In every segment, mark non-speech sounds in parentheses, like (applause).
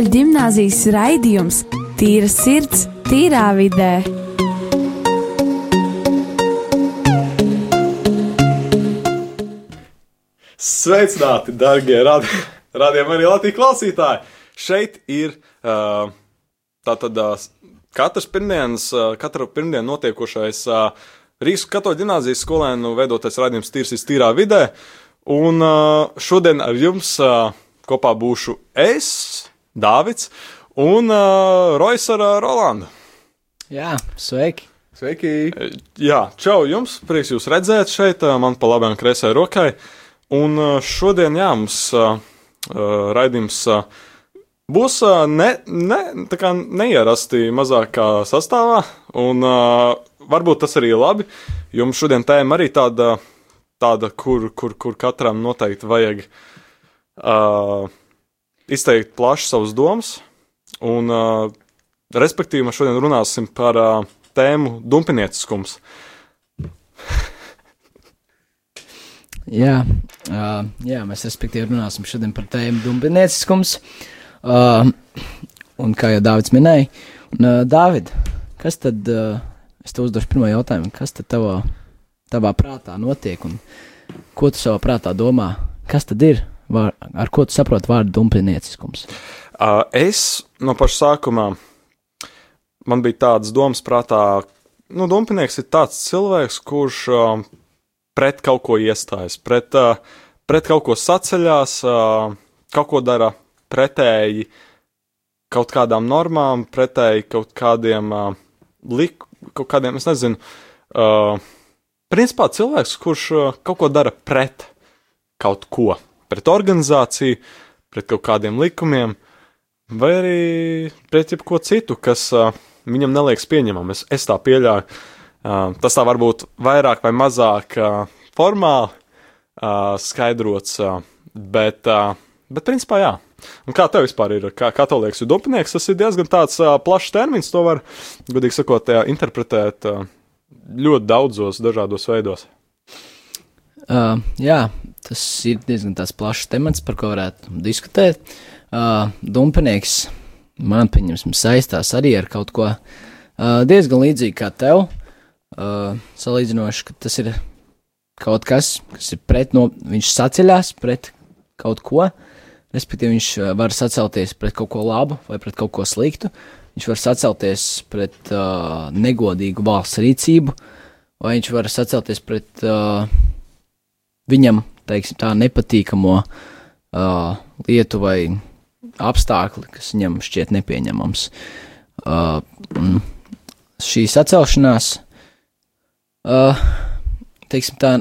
Katoļu ģimnāzijas raidījums Tīra sirds, tīrā vidē. Sveicināti, darbie radījumi, arī Latvijas klausītāji! Šeit ir uh, tātad uh, katrs pirmdienas, uh, katru pirmdienu notiekošais Rīgas katoļu ģimnāzijas skolēnu veidotais raidījums Tīrs tīrā vidē. Un šodien ar jums kopā būšu es, Dāvids un uh, Rojas ar uh, Rolandu. Jā, sveiki! Sveiki! Jā, čau jums! Prieks jūs redzēt šeit, uh, man pa labām kreisai rokai. Un uh, šodien, jā, mums uh, raidījums uh, būs uh, ne, ne, tā kā neierasti mazākā sastāvā, un uh, varbūt tas arī labi. Jums šodien tēma arī tāda, tāda kur, kur, kur katram noteikti vajag uh, izteikt plaši savus domas. Un, uh, respektīvi, mēs šodien runāsim par uh, tēmu dumpinieciskums. Jā, uh, jā, mēs respektīvi runāsim šodien par tēmu dumpinieciskums. Uh, un kā jau Dārvids minēja, un, uh, Dārvid, kas tad, uh, es tev uzdošu pirmo jautājumu, kas tad tavā, tavā prātā notiek un ko tu savā prātā domā? Kas tad ir, var, ar ko tu saproti vārdu dumpinieciskums? Uh, es no paša sākuma man bija tādas domas prātā, nu, dumpinieks ir tāds cilvēks, kurš pret kaut ko iestājas, pret, pret kaut ko saceļās, kaut ko dara pretēji kaut kādām normām, pretēji kaut kādiem uh, lik, kaut kādiem, es nezinu, principā cilvēks, kurš kaut ko dara pret kaut ko, pret organizāciju, pret kaut kādiem likumiem, vai arī pret jebko citu, kas uh, viņam neliekas pieņemam. Es, es tā pieļauju. Uh, tas tā varbūt vairāk vai mazāk uh, formāli uh, skaidrots, uh, bet, uh, bet principā jā. Un kā tev vispār ir? Kā, kā tev liekas, dupinieks tas ir diezgan tāds uh, plašs termins. To var, godīgi sakot, jā, interpretēt uh, ļoti daudzos dažādos veidos. Uh, jā, tas ir diezgan plašs temats, par ko varētu diskutēt. Uh, dumpinieks, man pieņemsim, saistās arī ar kaut ko uh, diezgan līdzīgu kā tev. Uh, salīdzinoši, ka tas ir kaut kas, kas ir pret, no, viņš saceļās pret kaut ko, respektīvi viņš var sacelties pret kaut ko labu vai pret kaut ko sliktu, viņš var sacelties pret uh, negodīgu valsts rīcību, vai viņš var sacelties pret uh, viņam, teiksim tā, nepatīkamo uh, lietu vai apstākli, kas viņam šķiet nepieņemams. Uh, šī sacelšanās, uh, teiksim tā,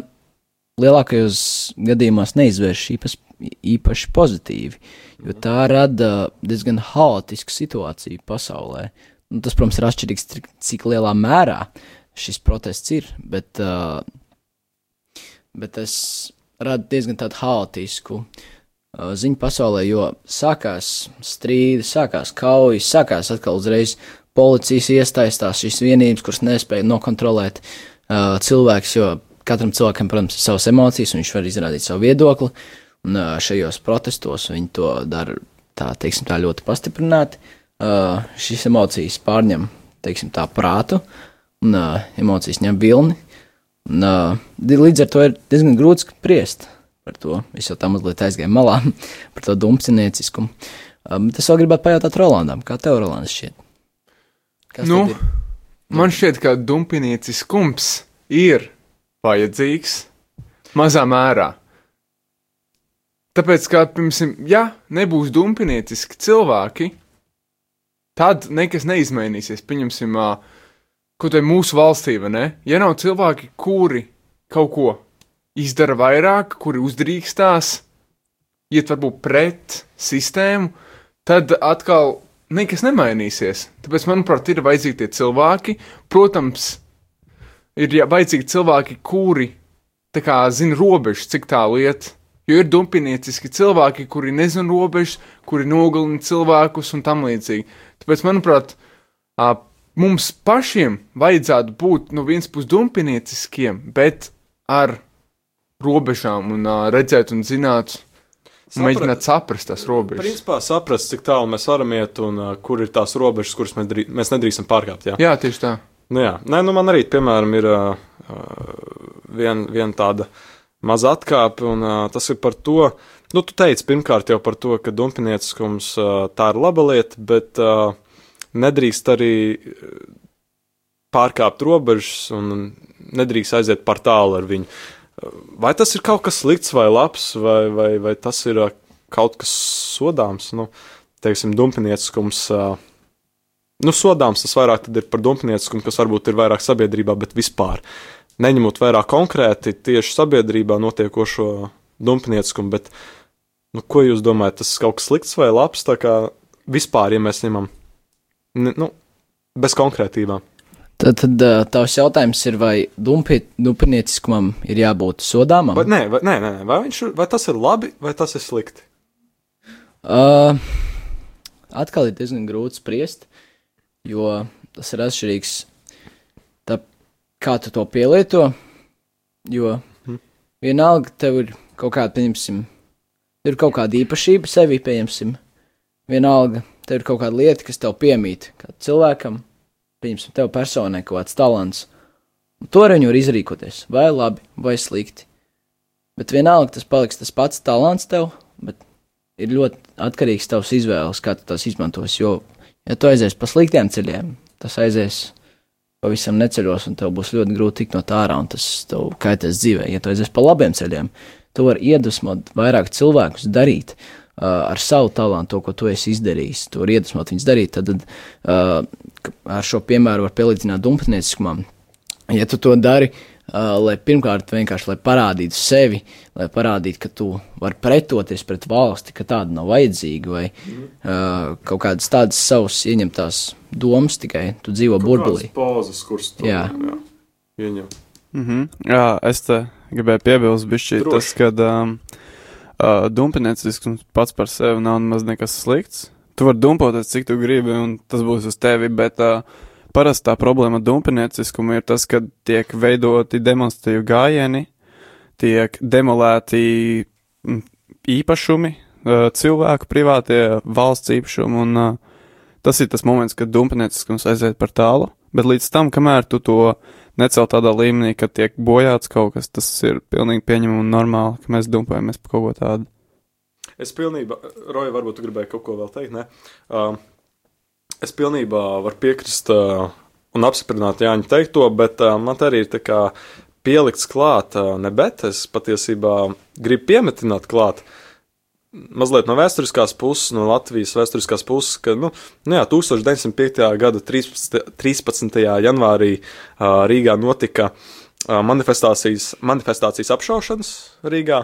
lielākajos gadījumos neizvērš īpaši, īpaši pozitīvi, jo tā rada diezgan haotisku situāciju pasaulē. Nu, tas, protams, ir atšķirīgs, cik lielā mērā šis protests ir, bet, uh, bet tas rada diezgan tādu haotisku uh, ziņu pasaulē, jo sākās strīdi, sākās kaujas, sākās atkal uzreiz policijas iesaistās šīs vienības, kuras nespēja nokontrolēt uh, cilvēks, jo katram cilvēkam, protams, ir savas emocijas, un viņš var izrādīt savu viedokli. Un uh, šajos protestos viņi to dara tā, teiksim, tā ļoti pastiprināti. Uh, šīs emocijas pārņem, teiksim, tā prātu, un uh, emocijas ņem vilni. Un, uh, līdz ar to ir diezgan grūti spriest par to. Es jau tā mazliet aizgāju malā (laughs) par to dumpcinieciskumu. Uh, bet es vēl gribētu pajautāt Rolandam, kā tev, Rolands, šķiet? Kas nu, man šķiet, ka dumpinieciskums ir vajadzīgs mazā mērā. Tāpēc, kā piemēram, ja nebūs dumpinieciski cilvēki, tad nekas neizmainīsies. Pieņemsim, ko te mūsu valstī, vai ne? Ja nav cilvēki, kuri kaut ko izdara vairāk, kuri uzdrīkstās, iet varbūt pret sistēmu, tad atkal nekas nemainīsies. Tāpēc, manuprāt, ir vajadzīgi tie cilvēki. Protams, ir jā, vajadzīgi cilvēki, kuri kā, zina robežas, cik tālu iet. Jo ir dumpinieciski cilvēki, kuri nezina robežas, kuri nogalina cilvēkus un tam līdzīgi. Tāpēc, manuprāt, mums pašiem vajadzētu būt no vienas puses dumpinieciskiem, bet ar robežām un redzēt un zināt. sapra- Mēģināt saprast tās robežas. Principā saprast, cik tālu mēs varam iet un uh, kur ir tās robežas, kuras mēs, drī, mēs nedrīkstam pārkāpt. Jā, Jā, tieši tā. nu, jā. Nē, nu, man arī, piemēram, ir uh, viena vien tāda maza atkāpe, un uh, tas ir par to, nu, tu teici pirmkārt jau par to, ka dumpinieciskums uh, tā ir laba lieta, bet uh, nedrīkst arī uh, pārkāpt robežas un nedrīkst aiziet par tālu ar viņu. Vai tas ir kaut kas slikts vai labs, vai, vai, vai tas ir uh, kaut kas sodāms? Nu, teiksim, dumpinieciskums. Uh, nu, sodāms tas vairāk ir par dumpnieciskumu, kas varbūt ir vairāk sabiedrībā, bet vispār. Neņemot vērā konkrēti tieši sabiedrībā notiekošo dumpnieciskumu, bet, nu, ko jūs domājat, tas ir kaut kas slikts vai labs, tā kā vispār, ja mēs ņemam, nu, bez konkrētībām. Tad, tad tavs jautājums ir, vai dumpi, dumpinieciskumam ir jābūt sodāmam? Vai, nē, vai, nē, nē, vai, viņš, vai tas ir labi, vai tas ir slikti? Uh, atkal ir diezgan grūti spriest, jo tas ir atšķirīgs tā, kā tu to pielieto. Jo vienalga tev ir kaut kāda, pieņemsim, ir kaut kāda īpašība sevi, pieņemsim. Vienalga tev ir kaut kāda lieta, kas tev piemīt, kā cilvēkam, pieņemsim, tev personai kaut kāds talants. Un to ar viņu var izrīkoties, vai labi, vai slikti. Bet vienalga tas paliks tas pats talants tev, bet ir ļoti atkarīgs no tavas izvēles, kā tu tās izmantos. Jo, ja tu aizies pa sliktiem ceļiem, tas aizies pavisam neceļos, un tev būs ļoti grūti tikt no tā ārā, un tas tev kaitēs dzīvē. Ja tu aizies pa labiem ceļiem, tu vari iedvesmot vairāk cilvēkus darīt. Uh, ar savu talantu, to, ko tu esi izdarījis, to iedvesmot viņus darīt. Tad, tad uh, ar šo piemēru var pielīdzināt dumpnieciskumam. Ja tu to dari, uh, lai pirmkārt vienkārši lai parādītu sevi, lai parādītu, ka tu vari pretoties pret valsti, ka tāda nav vajadzīga, vai uh, kaut kādas tādas savas ieņemtās domas, tikai tu dzīvo burbulī. Pozas, kuras tu Jā. jā, ieņem. Mhm. Jā, es te gribēju piebilst, bišķi, Droši. tas, kad um, uh, dumpiniecisks pats par sevi nav nemaz nekas slikts. Tu vari dumpoties, cik tu gribi, un tas būs uz tevi, bet uh, parasti tā problēma ar dumpinieciskumu ir tas, ka tiek veidoti demonstratīvi gājieni, tiek demolēti īpašumi, uh, cilvēku privātie valsts īpašumi, un uh, tas ir tas moments, kad dumpienieciskums aiziet par tālu, bet līdz tam, kamēr tu to necelt tādā līmenī, ka tiek bojāts kaut kas, tas ir pilnīgi pieņemami un normāli, ka mēs dumpojamies par kaut ko tādu. Es pilnībā, Roja, varbūt tu gribēji kaut ko vēl teikt, ne? Uh, es pilnībā varu piekrist uh, un apstiprināt Jāņa teikto, bet uh, man te arī ir tā kā pielikts klāt, uh, ne bet es patiesībā gribu piemetināt klāt. Mazliet no vēsturiskās puses, no Latvijas vēsturiskās puses, ka, nu, nu jā, 1905. gada 13. 13. janvārī uh, Rīgā notika uh, manifestācijas, manifestācijas apšaušanas Rīgā.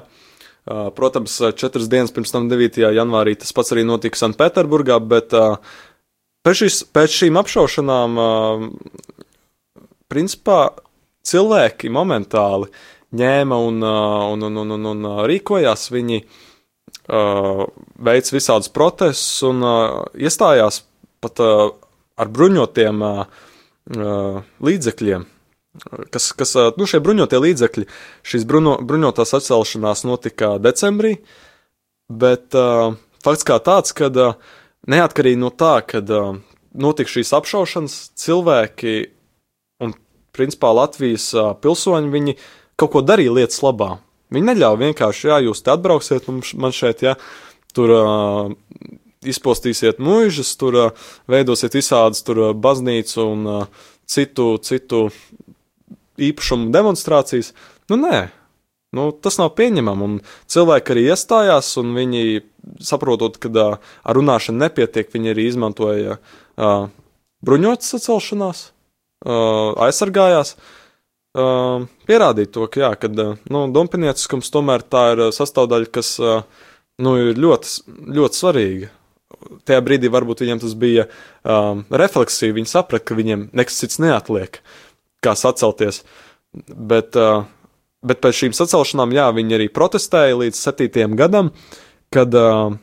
Uh, Protams, četras dienas pirms tam, 9. janvārī, tas pats arī notika Sanktpēterburgā, bet uh, pēc, šīs, pēc šīm apšaušanām, uh, principā, cilvēki momentāli ņēma un, uh, un, un, un, un, un rīkojās. Viņi uh, veic visādus protestus un uh, iestājās pat uh, ar bruņotiem līdzekļiem kas, kas nu, šie bruņotie līdzekļi, šīs bruno, bruņotās atcelšanās notika decembrī, bet uh, fakts kā tāds, ka uh, neatkarīgi no tā, kad uh, notika šīs apšaušanas, cilvēki un, principā, Latvijas uh, pilsoņi, viņi kaut ko darīja lietas labā. Viņi neļāva vienkārši, jā, jūs te atbrauksiet man šeit, jā, tur uh, izpostīsiet mūžus, tur uh, veidosiet visādas tur uh, baznīcu un uh, citu, citu īpašumu demonstrācijas. Nu, nē, nu, tas nav pieņemami. Un cilvēki arī iestājās, un viņi saprotot, ka uh, ar runāšanu nepietiek, viņi arī izmantoja uh, bruņotas sacelšanās, uh, aizsargājās. Uh, pierādīt to, ka, jā, kad, uh, nu, dumpinieciskums tomēr tā ir uh, sastāvdaļa, kas uh, nu, ir ļoti, ļoti svarīga. Tajā brīdī varbūt viņiem tas bija um, refleksija, viņi saprata, ka viņiem nekas cits neatliek, kā sacelties. Bet, uh, bet pēc šīm sacelšanām, jā, viņi arī protestēja līdz 7. gadam, kad uh,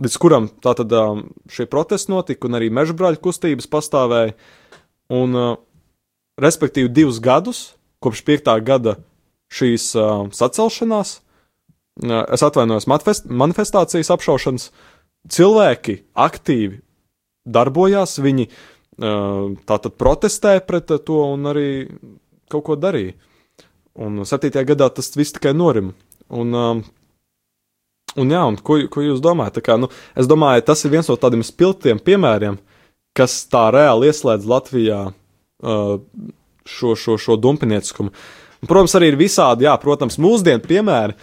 līdz kuram tātad uh, šie protesti notika, un arī mežbrāļu kustības pastāvēja. Un, uh, respektīvi, divus gadus kopš 5. gada šīs uh, sacelšanās, uh, es atvainojos, manifest, manifestācijas apšaušanas, cilvēki aktīvi darbojās, viņi uh, tātad protestēja pret to un arī kaut ko darīja. Un 7. gadā tas viss tikai norim. Un, um, un jā, un ko, ko jūs domājat? Kā, nu, es domāju, tas ir viens no tādiem spilgtiem piemēriem, kas tā reāli ieslēdz Latvijā uh, šo, šo, šo dumpinieciskumu. Protams, arī ir visādi, jā, protams, mūsdienu piemēri,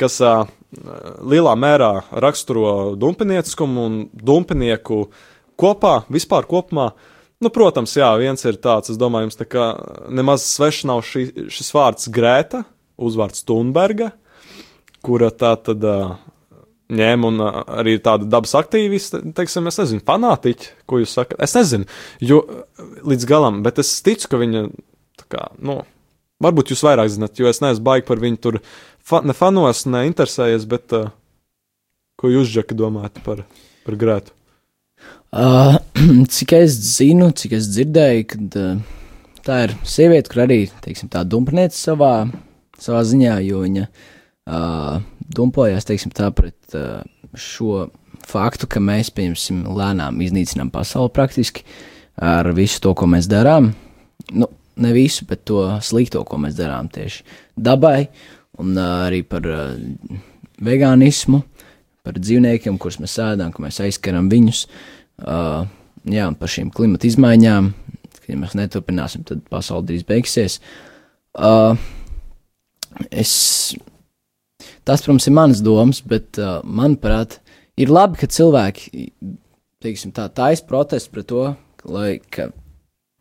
kas uh, lielā mērā raksturo dumpinieciskumu un dumpinieku kopā, vispār kopumā. Nu, protams, jā, viens ir tāds, es domāju, jums tā kā nemaz svešs nav šī, šis vārds Grēta, uzvārds Thunberga, kura tā tad uh, ņēma un arī tāda dabas aktīviste, teiksim, es nezinu, fanātiķi, ko jūs sakat. Es nezinu, jo līdz galam, bet es ticu, ka viņa, tā kā, nu, varbūt jūs vairāk zinat, jo es neesmu baigi par viņu tur fa ne fanos, ne interesējies, bet uh, ko jūs, Džeki, domājat par, par Grētu? Uh, (clears throat) cik es zinu, cik es dzirdēju, kad uh, tā ir sieviete, kur arī, teiksim, tā dumpniece savā, savā ziņā, jo viņa uh, dumpojās, teiksim, tā pret šo faktu, ka mēs, pieņemsim, lēnām iznīcinām pasauli praktiski ar visu to, ko mēs darām. Nu, ne visu, bet to slikto, ko mēs darām tieši dabai, un arī par vegānismu, par dzīvniekiem, kurus mēs ēdam, ka mēs aizskaram viņus. Jā, par šīm klimata izmaiņām, ja mēs neturpināsim, tad pasaule drīz beigsies. Uh, es, tas, protams, ir mans domas, bet, uh, manuprāt, ir labi, ka cilvēki, teiksim, tā taisa protestu pret to, lai, ka,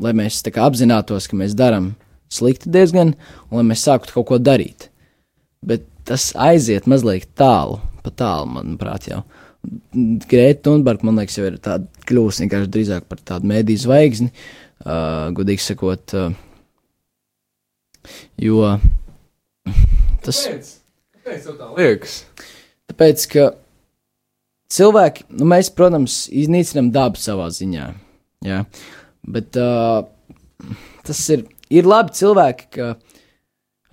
lai mēs kā, apzinātos, ka mēs darām slikti diezgan, un lai mēs sāktu kaut ko darīt. Bet tas aiziet mazliet tālu, pa tālu, manuprāt, jau. Grēta Thunberga, man liekas, jau ir tāda kļūst vienkārši drīzāk par tādu mēdīju zvaigzni, uh, godīgi sakot, uh, jo tas. Kāpēc? Kāpēc tev tā liekas? Tāpēc, ka cilvēki, nu, mēs, protams, iznīcinām dabu savā ziņā, jā, bet uh, tas ir, ir labi cilvēki, ka.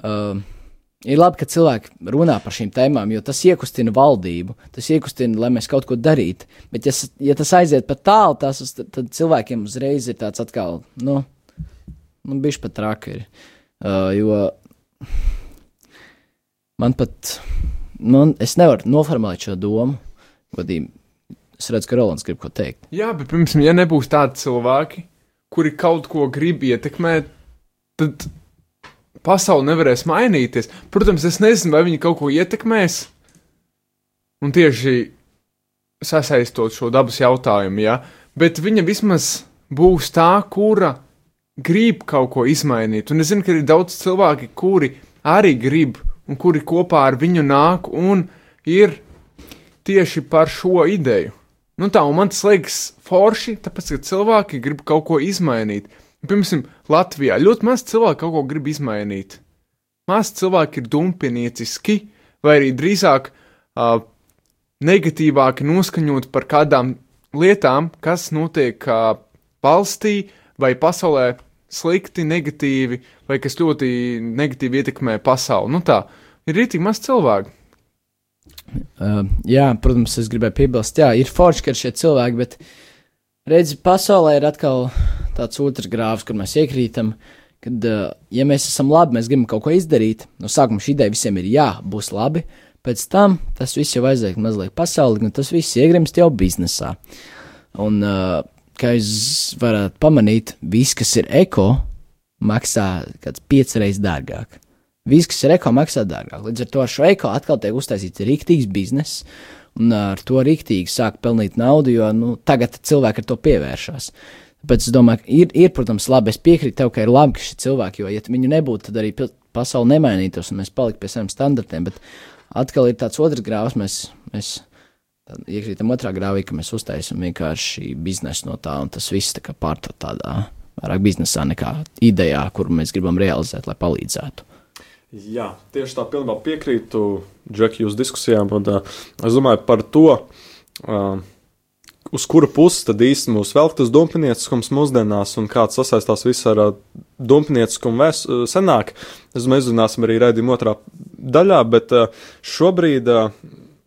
Uh, Ir labi, ka cilvēki runā par šīm tēmām, jo tas iekustina valdību, tas iekustina, lai mēs kaut ko darītu. Bet, ja, ja tas aiziet pat tālu, tas, tad, tad cilvēkiem uzreiz ir tāds atkal, nu, nu bišķi pat traki ir. Uh, jo man pat, nu, es nevaru noformulēt šo domu, godīgi. Es redzu, ka Rolands grib ko teikt. Jā, bet, piemēram, ja nebūs tādi cilvēki, kuri kaut ko grib ietekmēt, tad pasaule nevarēs mainīties. Protams, es nezinu, vai viņi kaut ko ietekmēs. Un tieši sasaistot šo dabas jautājumu, ja, bet viņa vismaz būs tā, kura grib kaut ko izmainīt. Un es zinu, ka ir daudz cilvēki, kuri arī grib un kuri kopā ar viņu nāk un ir tieši par šo ideju. Nu tā, un man tas liekas forši, tāpēc, ka cilvēki grib kaut ko izmainīt. Piemēram, Latvijā ļoti maz cilvēku kaut ko grib izmainīt. Maz cilvēki ir dumpinieciski, vai arī drīzāk uh, negatīvāki noskaņot par kādām lietām, kas notiek uh, valstī vai pasaulē slikti, negatīvi, vai kas ļoti negatīvi ietekmē pasauli. Nu tā, ir rītīgi maz cilvēku. Uh, jā, protams, es gribēju piebilst, jā, ir forši, ka ir šie cilvēki, bet redzi, pasaulē ir atkal tāds otrs grāvs, kur mēs iekrītam. Kad, ja mēs esam labi, mēs gribam kaut ko izdarīt, no sākuma šī ideja visiem ir jā, būs labi, pēc tam tas viss jau aiziet mazliet pasaulē, un tas viss iegrimst jau biznesā. Un, kā jūs varat pamanīt, viss, kas ir eko, maksā kāds piecreiz dārgāk. Viss, kas ir eko, maksā dārgāk. Līdz ar to ar šo eko atkal tiek uztaisīts rīktīgs bizness, un ar to rīktīgi sāk pelnīt naudu, jo nu, tagad cilvēki ar to pievēršas. Tāpēc es domāju, ka ir, ir, protams, labi. Es piekrītu tev, ka ir labi, ka šie cilvēki, jo, ja viņu nebūtu, tad arī pasaule nemainītos un mēs paliktu pie saviem standartiem. Bet atkal ir tāds otrs grāvs, mēs, mēs iekrītam otrā grāvī, ka mēs uztaisām vienkārši biznesu no tā, un tas viss tā pārta tādā vairāk biznesā nekā idejā, kuru mēs gribam realizēt, lai palīdzētu. Jā, tieši tā pilnībā piekrītu Džeki jūsu diskusijām, un uh, es domāju par to. Uh, uz kura pusi tad īsti mūs velk tas dumpinieciskums mūsdienās un kāds sasaistās viss ar uh, dumpinieciskumu vēs, uh, senāk. Es domāju, izrunāsim arī redzējumu otrā daļā, bet uh, šobrīd uh,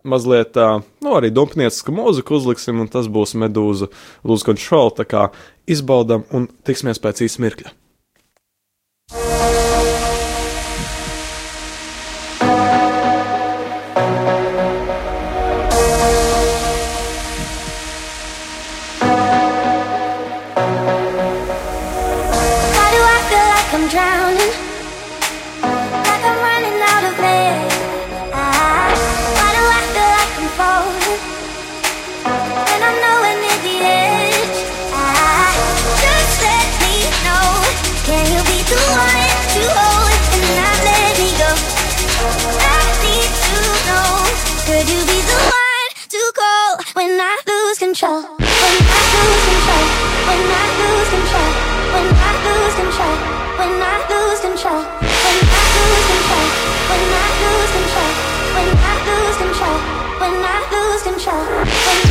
mazliet uh, nu, arī dumpinieciska mūzika uzliksim, un tas būs medūza lūdzu kontroli. Tā kā izbaudam un tiksimies pēc īsa mirkļa. Lose control? When I lose control. When I lose control. When I lose control. When I lose control. When I lose control. When I lose control. When I lose control. When I lose control.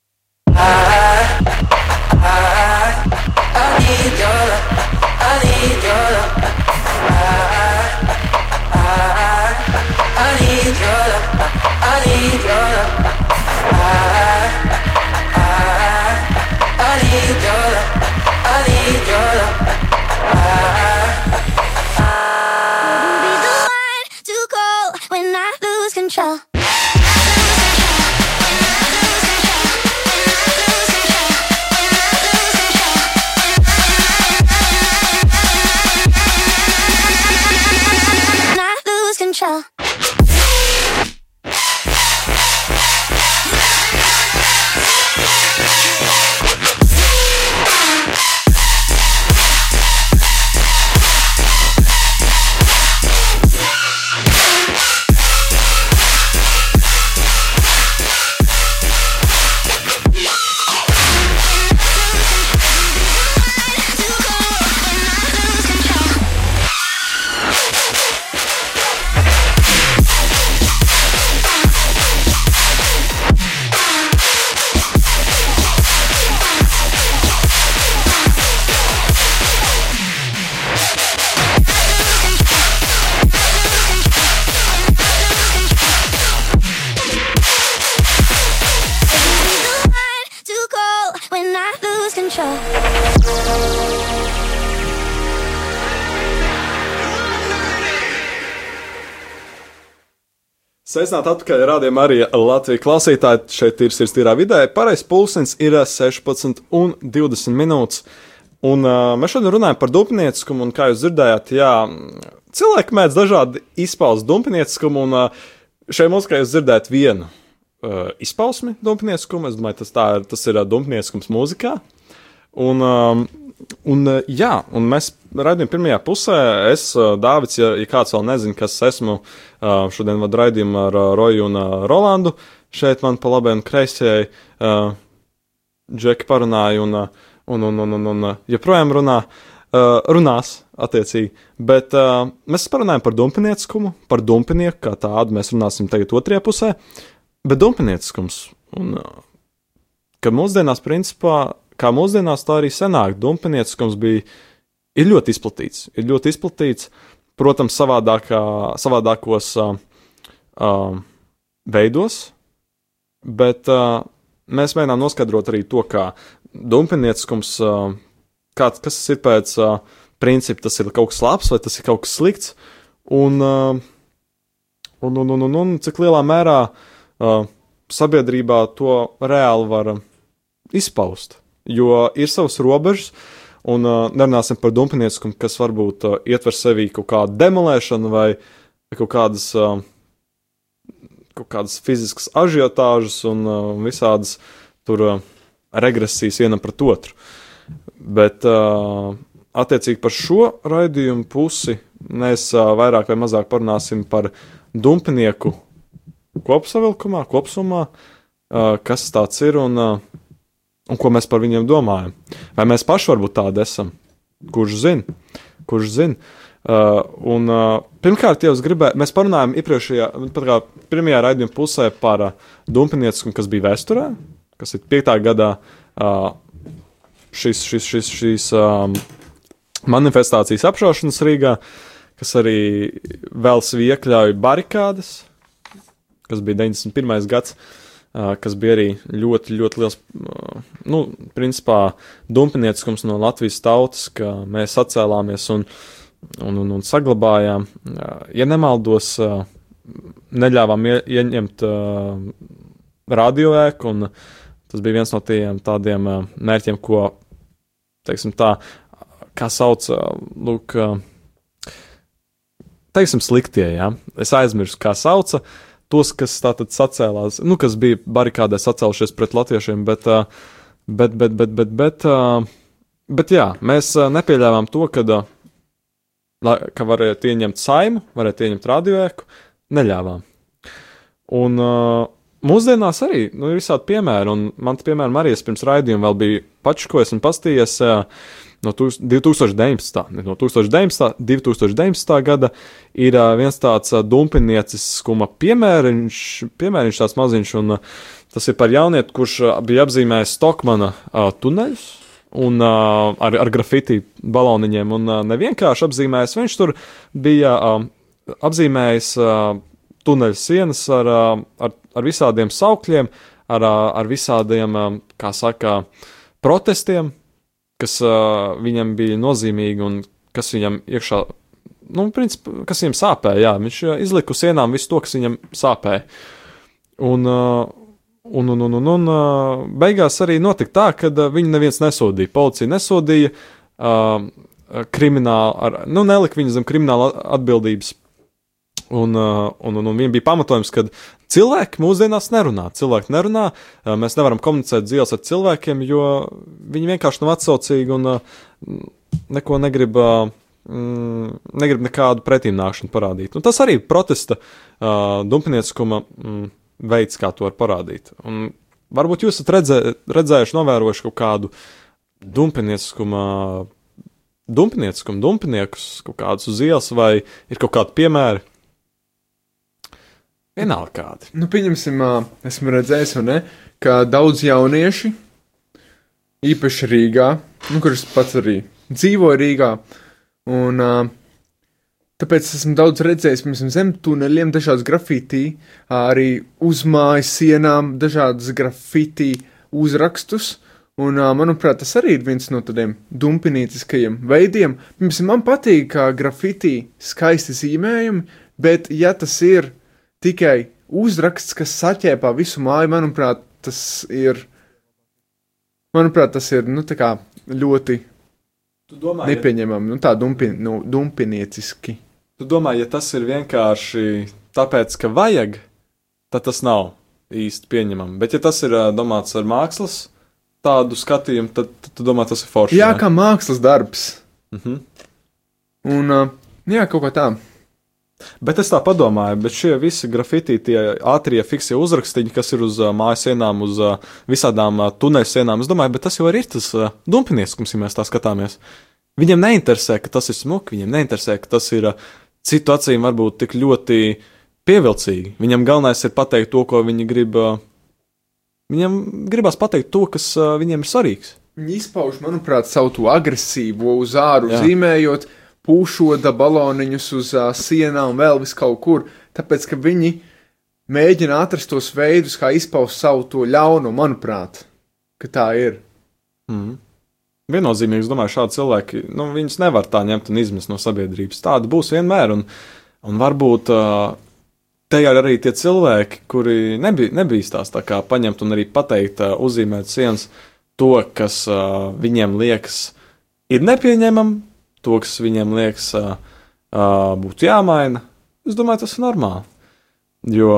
车。Sveicināt atpakaļ rādījumā arī Latvijas klausītāji. Šeit ir sirstīrā vidē. Pareizais pulkstenis ir 16 un 20 minūtes. Un uh, mēs šodien runājam par dumpnieciskumu, un kā jūs dzirdējāt, jā, cilvēki mēdz dažādi izpaust dumpnieciskumu, un uh, šai mūzikai jūs dzirdējat vienu. uh, izpausmi dumpinieskuma. Es domāju, tas, ir- tas ir uh, dumpinieskums mūzikā. Un, um, un, uh, jā, un mēs raidījām pirmajā pusē. Es, uh, Dāvids, ja, ja kāds vēl nezina, kas esmu, uh, šodien vadu raidījumu ar uh, Roju un uh, Rolandu. Šeit man pa labi un kreisajai uh, Džeki parunāja un, uh, un, un, un, un, un uh, joprojām runā. Uh, runās, attiecīgi. Bet uh, mēs parunājam par dumpinieckumu, par dumpinieku kā tādu. Mēs runāsim tagad otrajā pusē. Bet dumpinieciskums, un uh, ka mūsdienās, principā, kā mūsdienās, tā arī senāk, dumpinieciskums bija ir ļoti izplatīts. Ir ļoti izplatīts, protams, savādākā, savādākos uh, uh, veidos, bet uh, mēs mēģinām noskaidrot arī to, kā dumpinieciskums, uh, kāds, kas tas ir pēc uh, principa, tas ir kaut kas labs vai tas ir kaut kas slikts, un, uh, un, un, un, un, un cik lielā mērā uh, sabiedrībā to reāli var uh, izpaust. Jo ir savas robežas, un uh, nerunāsim par dumpinieckumu, kas varbūt uh, ietver sevī kaut kādu demolēšanu vai kaut kādas, uh, kaut kādas fiziskas ažiotāžas un uh, visādas tur uh, regresijas vienam pret otru. Bet uh, attiecīgi par šo raidījumu pusi mēs uh, vairāk vai mazāk parunāsim par dumpinieku kopsavilkumā, kopsumā, uh, kas tāds ir un, uh, un ko mēs par viņiem domājam. Vai mēs paši varbūt tādi esam? Kurš zina? Kurš zina? Uh, un, uh, pirmkārt, jau gribēju, mēs parunājām iepriekšējā, pirmajā raidījuma pusē par uh, dumpinieciskumu, kas bija vēsturē, kas ir 5. gadā. Uh, šis, šis, šis, šīs um, manifestācijas apšaušanas Rīgā, kas arī vēl iekļauj barikādas, kas bija 91. gads, uh, kas bija arī ļoti, ļoti liels, uh, nu, principā, dumpinieciskums no Latvijas tautas, ka mēs atcēlāmies un, un, un, un saglabājām. Uh, ja nemaldos, uh, neļāvām ie, ieņemt uh, radioēku, un tas bija viens no tiem tādiem uh, mērķiem, ko, teiksim tā, kā sauc, uh, lūk, uh, teiksim, sliktie, jā. Es aizmirsu, kā sauca tos, kas tātad sacēlās, nu, kas bija barikādē sacēlušies pret latviešiem, bet, uh, bet, bet, bet, bet, bet, uh, bet jā, mēs uh, nepieļāvām to, la- ka varētu ieņemt saimu, varētu ieņemt radioēku, neļāvām. Un mūsdienās arī nu, ir visādi piemēri, un man, piemēram, arī es pirms raidījuma vēl biju pats, ko esmu pastījies no tūs- 2019. ne, No 2019. 2019. gada ir viens tāds dumpinieciskuma piemēriņš, piemēriņš tāds maziņš, un tas ir par jaunieti, kurš bija apzīmējis Stokmana tuneļus. Un uh, ar, ar grafiti baloniņiem, un uh, nevienkārši apzīmējis, viņš tur bija uh, apzīmējis uh, tuneļa sienas ar, uh, ar, ar visādiem saukļiem, ar, uh, ar visādiem, uh, kā saka, protestiem, kas uh, viņam bija nozīmīgi un kas viņam iekšā, nu, principā, kas viņam sāpēja. Jā, viņš izlika uz sienām visu to, kas viņam sāpēja. Un, uh, un, un, un, un, un beigās arī notika tā, ka viņu neviens nesodīja. Policija nesodīja, uh, krimināli, ar, nu, nelika viņu zem krimināla atbildības. Un, un, un, un viņam bija pamatojums, ka cilvēki mūsdienās nerunā. Cilvēki nerunā, uh, mēs nevaram komunicēt dzīves ar cilvēkiem, jo viņi vienkārši nav atsaucīgi un uh, neko negrib, uh, mm, negrib nekādu pretimnākšanu parādīt. Un tas arī ir protesta uh, dumpinieciskuma mm, veids, kā to var parādīt. Un varbūt jūs esat redzē, redzējuši, novērojuši kaut kādu dumpinieciskuma. Dumpinieciskuma, dumpiniekus kaut kādus uz ielas, vai ir kaut kādi piemēri, Vienalga kādi. Nu, pieņemsim, esmu redzējis, ne, ka daudz jaunieši, īpaši Rīgā, nu, kurš pats arī dzīvo Rīgā, un tāpēc esmu daudz redzējis, piemēram, zem tuneļiem, dažādas grafitī, arī uz mājas sienām, dažādas grafitī uzrakstus. Un, manuprāt, tas arī ir viens no tādiem dumpinītiskajiem veidiem. Piemēram, man patīk, kā grafitī skaisti zīmējumi, bet, ja tas ir tikai uzraksts, kas saķēpā visu māju, manuprāt, tas ir. Manuprāt, tas ir nu, ļoti domā, ja, nepieņemami, nu, tā dumpi, nu, dumpinieciski. tu domā, ja tas ir vienkārši tāpēc, ka vajag, tad tas nav. īsti pieņemami. Bet, ja tas ir domāts ar mākslas tādu skatījumu, tad, tad tu domā, tas ir forši. Jā, ne? kā mākslas darbs. Mhm. Un, uh, jā, kaut kā tā. Bet es tā padomāju, bet šie visi grafiti, tie ātrie fiksie uzrakstīņi, kas ir uz uh, mājas sienām, uz uh, visādām uh, tuneļu sienām, es domāju, bet tas jau ir tas uh, dumpinieskums, ja mēs tā skatāmies. Viņiem neinteresē, ka tas ir smuki, viņiem neinteresē, ka tas ir uh, citu acīm varbūt tik ļoti pievilcīgi. Viņam galvenais ir pateikt to, ko viņi grib. Uh, viņam gribās pateikt to, kas uh, viņiem ir svarīgs. Viņi izpauž, manuprāt, savu agresīvo uz āru, Jā. zīmējot, pūšoda baloniņus uz uh, sienām, vēl vis kaut kur. Tāpēc, ka viņi mēģina atrast tos veidus, kā izpaust savu to ļaunumu, manuprāt, ka tā ir. Mm. Viennozīmīgi, es domāju, šādi cilvēki, nu, viņus nevar tā ņemt un izmest no sabiedrības. Tāda būs vienmēr, un, un varbūt uh, te ir arī tie cilvēki, kuri nebija, nebīstās tā kā paņemt un arī pateikt, uh, uzzīmēt sienas to, kas uh, viņiem liekas ir nepieņemam, to, kas viņiem liekas uh, uh, būtu jāmaina. Es domāju, tas ir normāli. Jo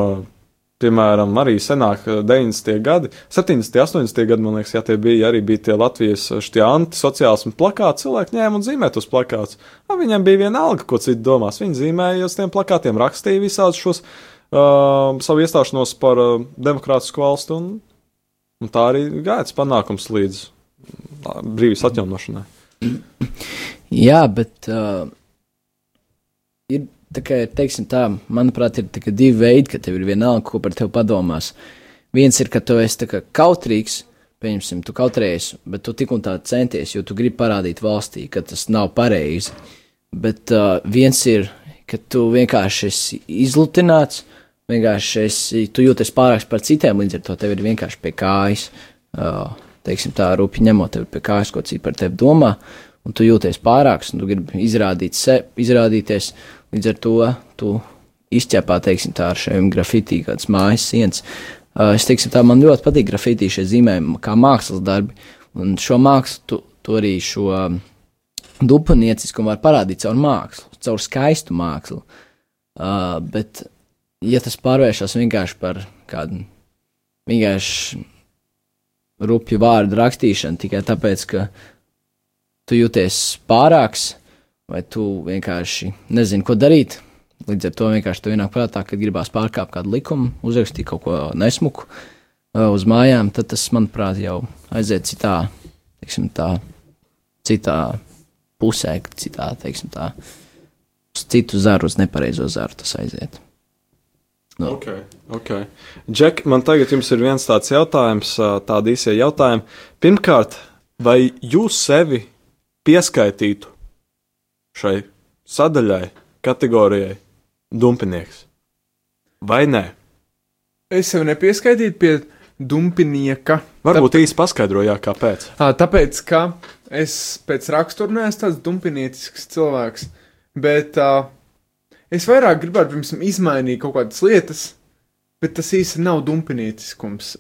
piemēram, arī senāk, eh, 90. gadi, 70. un 80. gadi, man liekas, jā, tie bija arī bija tie Latvijas antisociālismu plakāti. Cilvēki ņēma un zīmē tos plakātus. A, viņiem bija viena alga, ko citi domās. Viņi zīmēja uz tiem plakātiem, rakstīja visādus šos uh, savu iestāšanos par uh, demokrātisku valstu, un, un tā arī gāja tas panākums līdz brīvības atjaunošanai. (coughs) Jā, bet uh, ir tā kā, teiksim tā, manuprāt, ir kā divi veidi, ka tev ir vienalga, ko par tevi padomās. Viens ir, ka tu esi kā kautrīgs, pieņemsim, tu kautrējies, bet tu tik un tā centies, jo tu gribi parādīt valstī, ka tas nav pareizi. Bet uh, viens ir, ka tu vienkārši esi izlutināts, vienkārši esi, tu jūties pārāks par citiem, līdz ar to tev ir vienkārši pie kājas. Uh, teiksim tā, rūpīgi ņemot tevi pie kājas, ko citi par tevi domā, un tu jūties pārāks, un tu gribi izrādīt se, izrādīties, līdz ar to tu izķepā, teiksim tā, ar šiem grafitī kādas mājas sienas. Uh, es teiksim tā, man ļoti patīk grafitī šie zīmējumi kā mākslas darbi, un šo mākslu, tu, tu arī šo um, dupanieciskumu var parādīt caur mākslu, caur skaistu mākslu. Uh, bet, ja tas pārvēršas vienkārši par kādu vienkārši rupju vārdu rakstīšanu tikai tāpēc, ka tu jūties pārāks, vai tu vienkārši nezini, ko darīt. Līdz ar to vienkārši tev ienāk prātā, ka gribās pārkāpt kādu likumu, uzrakstīt kaut ko nesmuku uh, uz mājām, tad tas, manuprāt, jau aiziet citā, teiksim, tā, citā pusē, citā, teiksim, tā, uz citu zaru, uz nepareizo zaru tas aiziet. Nu. Ok, ok. Džek, man tagad ir viens tāds jautājums, ā, tādi īsie jautājumi. Pirmkārt, vai jūs sevi pieskaitītu šai sadaļai, kategorijai, dumpinieks? Vai nē? Es sev nepieskaitītu pie dumpinieka. Varbūt īsi paskaidrojāt, kāpēc. Ā, Tāpēc, ka es pēc rakstura neesmu tāds dumpiniecisks cilvēks, bet uh, es vairāk gribētu pirms tam izmainīt kaut kādas lietas, bet tas īsti nav dumpinieciskums.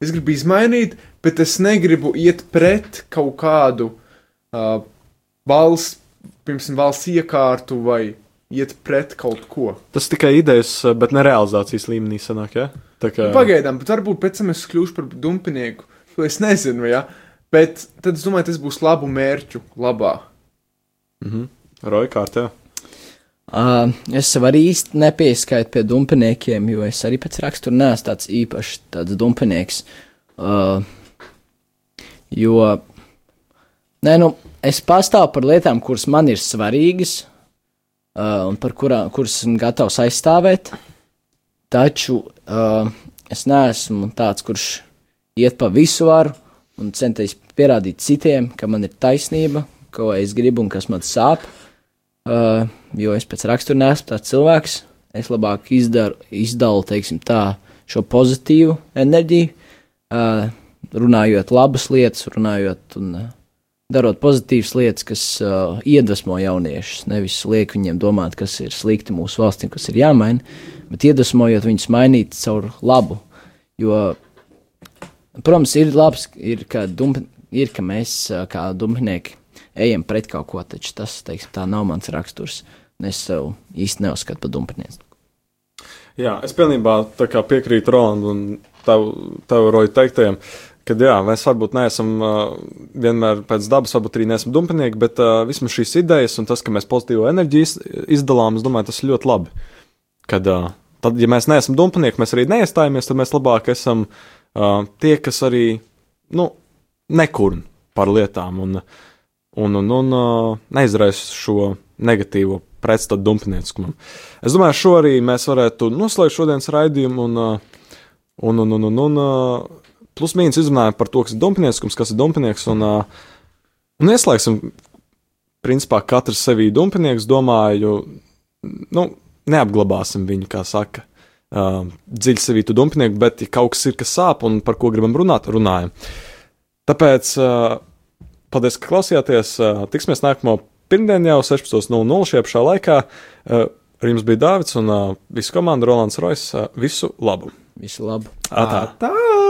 Es gribu izmainīt, bet es negribu iet pret kaut kādu uh, valsts, pirms tam valsts iekārtu vai iet pret kaut ko. Tas tikai idejas, bet ne realizācijas līmenī sanāk, ja? Tā kā Nu, Pagaidām, bet varbūt pēc tam es kļūšu par dumpinieku. To es nezinu, ja? bet tad es domāju, tas būs labu mērķu labā. roja kārtā. Uh, es sev arī īsti nepieskaitu pie dumpiniekiem, jo es arī pēc rakstura neesmu tāds īpašs tāds dumpinieks. Uh, jo, nē, nu, es pastāvu par lietām, kuras man ir svarīgas uh, un par kurām, kuras esmu gatavs aizstāvēt, taču uh, es neesmu tāds, kurš iet pa visu varu un centies pierādīt citiem, ka man ir taisnība, ko es gribu un kas man sāp. Uh, jo es pēc rakstura neesmu tāds cilvēks. Es labāk izdaru, izdalu teiksim, tā, šo pozitīvu enerģiju, uh, runājot labas lietas, runājot un uh, darot pozitīvas lietas, kas uh, iedvesmo jauniešus. Nevis liek viņiem domāt, kas ir slikti mūsu valstīm, kas ir jāmaina, bet iedvesmojot viņus mainīt caur labu. Jo, protams, ir labs, ir, ka, dump, ir, ka mēs uh, kā dumpinieki ejam pret kaut ko, taču tas teiksim, nav mans raksturs. Es sev īsti neuzskatu par dumpinieci. Jā, es pilnībā piekrītu Rolandam un tev, tev Roja teiktajam, ka jā, mēs varbūt neesam uh, vienmēr pēc dabas, varbūt arī neesam dumpinieki, bet uh, vismaz šīs idejas un tas, ka mēs pozitīvo enerģiju iz- izdalām, es domāju, tas ir ļoti labi. Kad, uh, tad, ja mēs neesam dumpinieki, mēs arī neiestājamies, tad mēs labāk esam uh, tie, kas arī, nu, nekurn par lietām un, un, un, un uh, neizraisa šo negatīvo pretstatu dumpinieciskumam. Es domāju, šo arī mēs varētu noslēgt šodienas raidījumu un, uh, un, un, un, un, un plus mīnus izrunājam par to, kas ir dumpinieciskums, kas ir dumpinieks un, un ieslēgsim, principā katrs sevī dumpinieks, domāju, nu, neapglabāsim viņu, kā saka. Uh, dziļi sevī tu dumpinieku, bet, ja kaut kas ir, kas sāp un par ko gribam runāt, runājam. Tāpēc, uh, paldies, ka klausījāties. Uh, tiksimies nākamo pirmdienu jau 16.00 šajā pašā laikā. Uh, ar jums bija Dārvids un uh, visa komanda Rolands Rojas. Uh, visu labu! Visu labu! Atā. Tā!